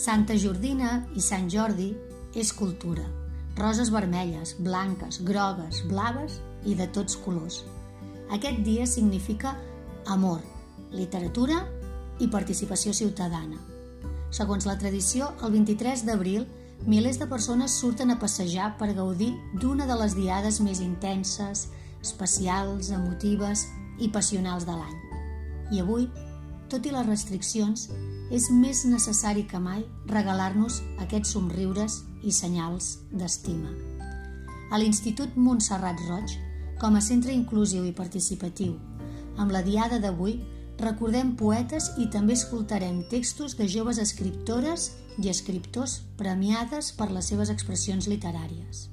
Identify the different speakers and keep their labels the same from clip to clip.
Speaker 1: Santa Jordina i Sant Jordi és cultura. Roses vermelles, blanques, grogues, blaves i de tots colors. Aquest dia significa amor, literatura i participació ciutadana. Segons la tradició, el 23 d'abril, milers de persones surten a passejar per gaudir d'una de les diades més intenses, especials, emotives i passionals de l'any. I avui, tot i les restriccions, és més necessari que mai regalar-nos aquests somriures i senyals d'estima. A l'Institut Montserrat Roig, com a centre inclusiu i participatiu, amb la diada d'avui recordem poetes i també escoltarem textos de joves escriptores i escriptors premiades per les seves expressions literàries.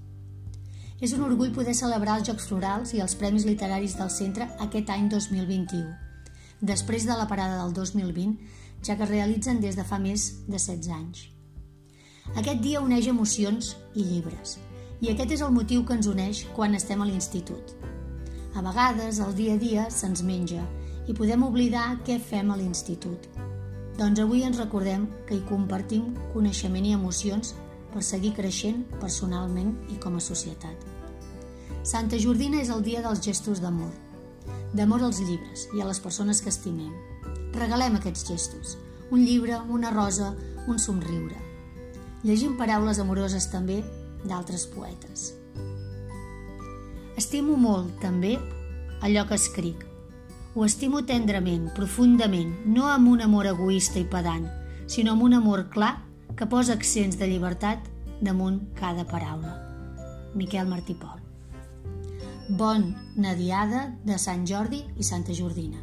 Speaker 1: És un orgull poder celebrar els Jocs Florals i els Premis Literaris del Centre aquest any 2021, després de la parada del 2020, ja que es realitzen des de fa més de 16 anys. Aquest dia uneix emocions i llibres, i aquest és el motiu que ens uneix quan estem a l'institut. A vegades, el dia a dia se'ns menja i podem oblidar què fem a l'institut. Doncs avui ens recordem que hi compartim coneixement i emocions per seguir creixent personalment i com a societat. Santa Jordina és el dia dels gestos d'amor, d'amor als llibres i a les persones que estimem. Regalem aquests gestos, un llibre, una rosa, un somriure. Llegim paraules amoroses també d'altres poetes. Estimo molt, també, allò que escric. Ho estimo tendrament, profundament, no amb un amor egoista i pedant, sinó amb un amor clar que posa accents de llibertat damunt cada paraula. Miquel Martí Pol. Bon Nadiada de Sant Jordi i Santa Jordina.